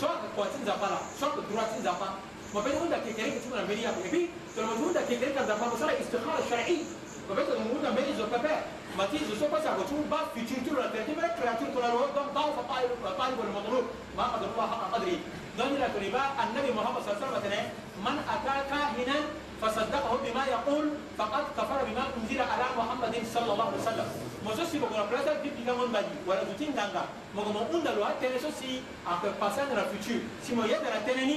شرط كويسين زفانا شرط دراسين زفان ما بين هنا كيكريك تكون عملية بيبي لما هنا كيكريك زفان مسألة استخارة شرعية ما بين هنا مالي زفافة ما تيجي زوجة بس على طول بس في تيجي تقول لك تيجي تقول لك تيجي تقول لك ضعف طالب طالب المطلوب ما قدر الله حق قدره دون ركوليبا النبي محمد صلى الله عليه وسلم من أتى كاهنا فصدقه بما يقول فقد كفر بما أنزل على محمد صلى الله عليه وسلم mozosi bokola plaza biblica ngon bagi wala duti nganga mogo mo unda lo atene so si akoe passage na futur si mo yedana tene ni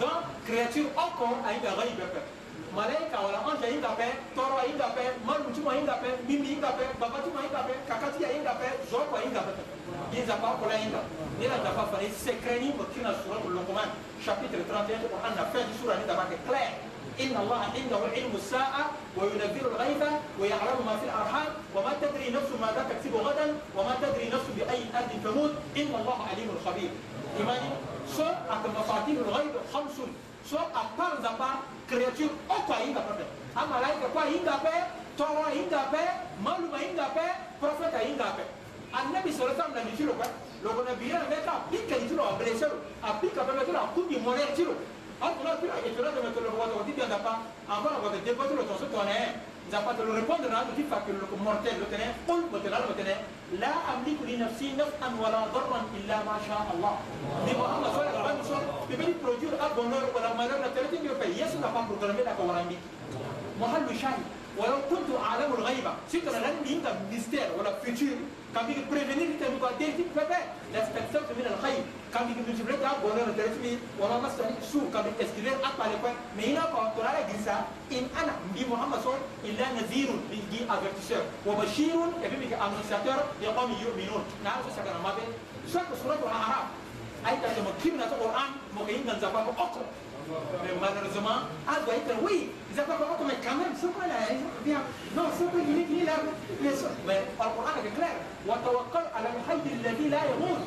donc créature oko ayinga ga yibepe malaika wala ange ayinga d'appel, toro a pe d'appel, ti a ayinga d'appel, mimi a pe d'appel, ti a ayinga d'appel, kaka ti ayinga pe zoko ayinga pe ye nzapa akola ayinga ni la nzapa afana e secret ni mo ti na sura mo lokoman chapitre 31 qur'an a fait du sourire, sura ni nzapa ke clair إن الله عنده علم الساعة وينذر الغيبة ويعلم ما في الأرحام وما تدري نفس ماذا تكسب غدا وما تدري نفس بأي أرض تموت إن الله عليم خبير إيماني so aka mafatihul ghaibi khamsun so a kpanza pa créature oko ahinga pepe amalaika ko ahinga pe toro ahinga pe malum ahinga pe prophète ahinga pe annabi sala salam na mitiro kue lokona biyana ve ka apika itiro ablesero apika pepe tiro akundi monere tiro akuna tiro ayetonatometolokotokotibianda pa avant kote debatilo tonso tone nzapa tolo répondre na toti fakiloloko mortel lotene ol botelalo botene لا أملك لنفسي نفعا ولا ضرا إلا ما شاء الله. لما أنا صار أنا صار تبين بروجير أبونور ولا مرر لا تريدين يوفي يسوع فان بروجرامي لا كوارامي. محل مشاري ولو كنت أعلم الغيبة شكرا لن انت ميستير ولا فيتشر كان بيجي بريفينير انت بيجي ديتي بابا لاستكثرت من الخير كان بيجي مجبريت عب ولا رترتمي ولا مسني شو كان بيجي اسكرير اب على كوي مينا كو ترى جنسا ان انا دي محمد صور الا نذير بيجي افيرتيسور وبشير بيجي انونساتور يقوم يؤمنون نعرف سكن ما بين سوره الاعراف ايتها تمكننا القران مكين كان زبا اقرا Mais malheureusement, à doit oui, ils appellent Coran mais quand même, c'est quoi là bien. Non, c'est quoi il est là Mais le Coran est clair. Il وتوكل a الحي الذي لا يموت.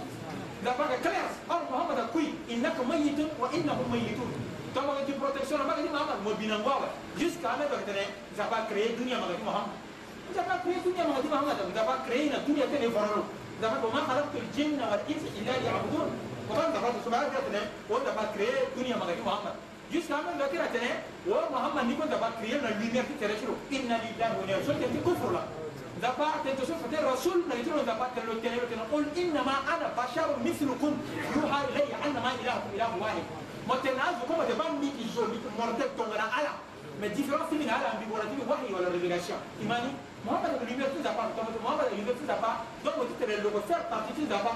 ده بقى كلير قال محمد كوي انك ميت وانهم ميتون طبعا دي بروتكشن ما دي محمد مو بينغوا jusqu'à la doctrine ça va créer dunia ma دي محمد ça va créer dunia ma دي محمد ça va créer une dunia que les varano ça va comment خلقت الجن والانس الا ليعبدون وكمان دخلت سبحان الله تنين وده بكري دنيا مغني محمد jusqu'à même la kira tene o muhammad ni ko da bakriye na lumière qui tere shiro inna lillahi wa inna ilayhi raji'un ti kufru la da pa te to sofa te rasul na litro da pa te lo tene tene qul inna ma ana basharun mithlukum yuha ilayya anna ma ilahukum ilahu wahid mo te na zo ko mo te ban mi ki zo mi morte tongana ala mais différence min ala ambi wala ti wahi wala révélation imani muhammad na lumière tout da pa to muhammad na lumière tout da pa donc mo te le faire partie tout da pa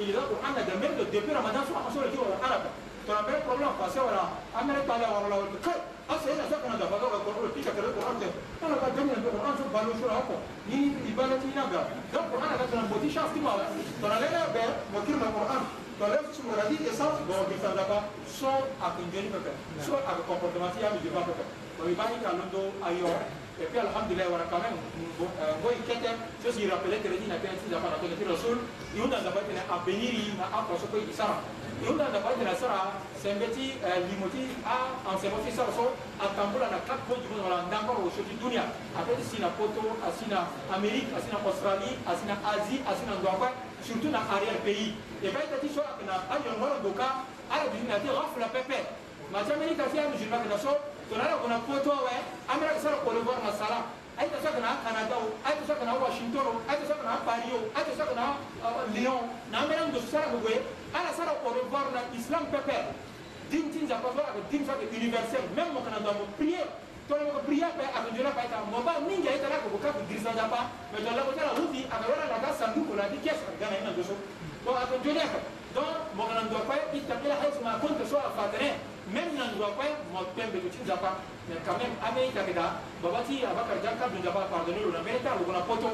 il a Qur'an da même depuis Ramadan soit on sort qui wala arabe to la même problème parce que wala amere tala wala wala ka asa ina saka na da baga wala Qur'an pika kare Qur'an de ala ka dem na Qur'an so balo shura ko ni ibala ti na ga donc Qur'an da tan boti chance ti ma to la lena be mo kir na Qur'an to la tu mo radi et ça bon qui ça là-bas so a kunjeni pepe so a comportement ya mi de pepe ko ibani ka londo ayo et puis alhamdulillah wana quand même ngoyi kete so si rappelé tere ni na pe ti zapa na tene ti rasul i hunda nzapa tene avenir i na aposo kue i sara i hunda nzapa tene sara sembe ti euh, limo ti aenseignement ti sara so atambola na quatre point du monde wala ndangoro so ti dunia ape ti si na poto asi na amérique asi na australie asi na asie asi na ndo akue surtout na arrière pays e ba ita ti so ayeke na ayongoro doka ayeke na ti rafla pepe ma ti ameni ta ti amusulman yeke na so tonala kuna potowe amara kasala cote d'ivoire masala ayitosa kana canada o ayitosa kana washington o ayitosa kana paris o ayitosa kana lyon na ambela ndo sara kogwe ala sara cote d'ivoire na islam pepe din tinza pasora ka din sake universel même mo kana ndamo prier tolomoko prier pe akonjola pa ayita moba mingi ayitala koko kaku dirisanja pa mais tolako tala huti akawela laka sanduko la di kesa gana ina ndoso donc akonjoli aka donc mo kana ndo pa itakela haisuma akonte so afatene même na nduga koy mo pembe to ti nzapa mais quand même amei ta keda baba ti abakar jan kabdu nzapa pardonne lo na mbeni ti alongo na poto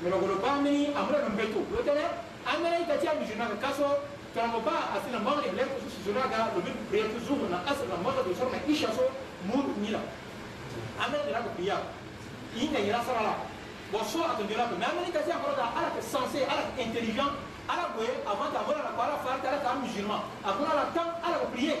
mais longo lo ba amei amû lo mbe to lo tënë amene ita ti amizio na yeke kaso tongana mo ba asi na mbanga ni lèvre so sizio na aga lo mbi prière toujours na asre na mbanga lo sara na isha so mû ni la amene nde na yeke prière i nge ngi na sara la bon so atondi na yeke mais amene ita ti akoro ta ala yeke sensé ala yeke intelligent ala gue avant ta vola na kue ala fari ti ala yeke amusulman akuna ala temps ala yeke prier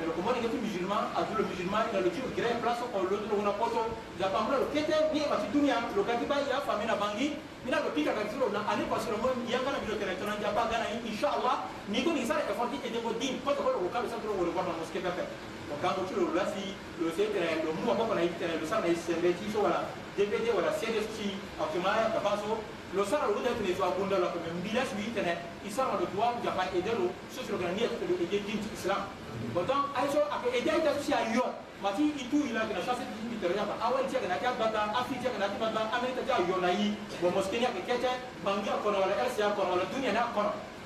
mais le commun est musulman azwi le musulman il le ti lo le place oko lo ti lo na poto la pambula lo kete ni e ma ti dunia lo ga ti ba ya fami na bangi ni il a pika ka ti lo na ani parce que lo mo yanga na bilo tere tona ndia a ga inchallah ni ko ni sara effort ti ede ko din poto ko que ka on le voit dans mosquée pepe donc quand le le voilà, actuellement a losara lo da tene zuwa gunda la ko men bila su yi tene isara do tuwa ja fa edelo so so gani ko do eje din islam bodan ai so aka eje ta su ya yo mati itu ila gna sa se di terya ba awal je gna ka bata afi je gna ti bata amerika ja yo na yi bo moskenia ke kete bangia kono wala elsia kono wala dunia na kono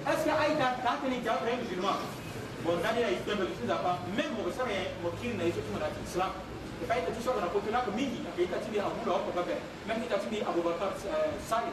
est ce que ayi ta ta tɛ ni ja fɛ musulman bon n'a de la islam bɛ kisi zaba même mɔgɔ sɔrɔ yɛ mɔgɔ kiri na isu tumana ti islam e ka ita ti sɔrɔ kana ko tuna ko mingi a ka ita ti di abu la o kɔ bɛɛ même ita ti di abubakar sali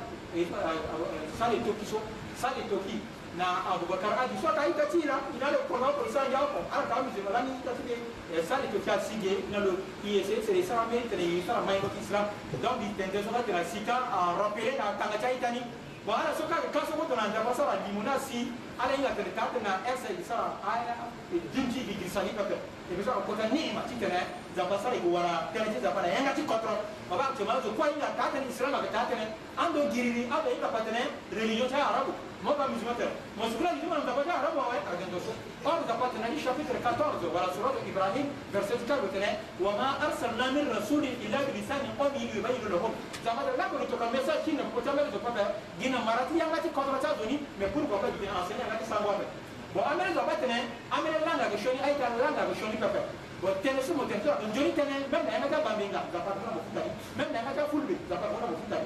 sali to kiso sali to ki na abubakar adi so ka ita ti la ina le kɔnɔ ko isa ja kɔ ala ka musulman la ni ita ti di sali to ki a si de ina le i ye se sere sara mɛ tɛnɛ ye sara maɲi ko islam donc bi tɛntɛ sɔrɔ tɛnɛ si kan a rappeler na kanga ca ita ni bon ala so kasokoto na nzambe asala limo na si ala hinga tene taa tene na ese e sara aya e dingi ligirisani kape e be so ayeke kota ni'ima ti tene nzambe asala e wara tënë ti nzambe na yenga ti kotoro maba atio ma azo kuâ hinga taa tënë israel ayeke taa tënë ando giriri alo hinga pa tene religion ti arabu moi pas musulman mon soukla il dit on t'a pas arabe ouais avec un dossier or da pas tenani chapitre 14 voilà surat ibrahim verset 4 tenai wa ma arsalna min rasulin illa bi lisani qawmihi yubayyin lahum zama da lako to kan message kin ko ta mele to papa gina marati ya ngati kontra ta zoni mais pour quoi pas du enseigner ngati sangwa mais bon amel da pas tenai amel langa ke shoni ay ta langa ke shoni papa bon tene so mo tene to njoni tene même na ngata bambinga da pas na mo futari même na ngata fulbe da pas na mo futari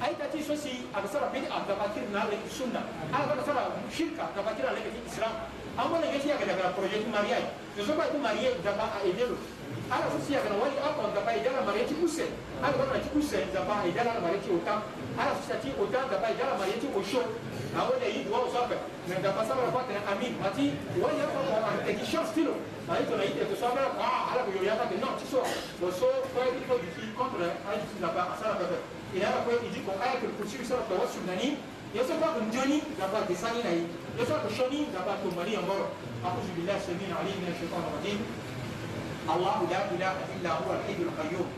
ai ta ti sosi aga sara bid'a da bakir na le sunna aga ah, ga sara shirka da bakir na le islam amma ne yesi aga da projet mariage ne so ba tu mariage da ba a edelo ala ah, sosi aga wali akon da ba edala mariage kuse aga ah, ba ti kuse da ba edala mariage otam ala sosi ti otam da ba edala mariage osho awon eyi duwa osofe ne da ba sara ba tene amin mati wali akon ko an e ti chance tilo ayi to na yi to sofe ah ala ko yo ya ba ke non ti so lo so fa ti ko di contre ala ti la ba sara ba idan akwai iji ko ayatul kursi sura to wasu nani yeso ko njoni gaba de sani nai yeso ko shoni gaba to mari ngoro a'udhu billahi samii alim min ash-shaytanir rajim الله لا اله الا هو الحي القيوم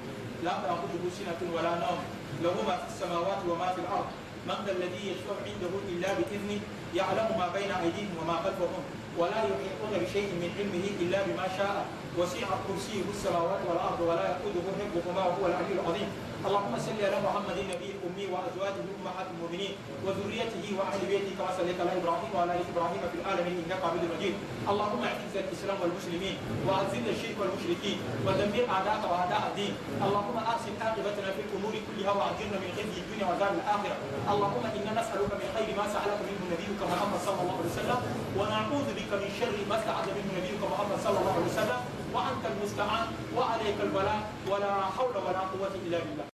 لا تاخذه سنه ولا نوم له ما في السماوات وما في الارض من ذا الذي يشفع عنده الا باذنه يعلم ما بين ايديهم وما خلفهم ولا يحيطون بشيء من علمه الا بما شاء وسع كرسيه السماوات والارض ولا يقوده حفظهما وهو العلي العظيم اللهم صل على محمد النبي الأمي وأزواجه أمهات المؤمنين وذريته وأهل بيته كما صليت على إبراهيم وعلى آل إبراهيم في العالمين إنك عبد مجيد اللهم اعز الإسلام والمسلمين وأذل الشرك والمشركين ودمر أعداءك وأعداء الدين اللهم أحسن عاقبتنا في الأمور كلها وأجرنا من خزي الدنيا ودار الآخرة اللهم إنا نسألك من خير ما سألك منه نبيك محمد صلى الله عليه وسلم ونعوذ بك من شر ما استعاذ منه نبيك محمد صلى الله عليه وسلم وأنت المستعان وعليك البلاء ولا حول ولا قوة إلا بالله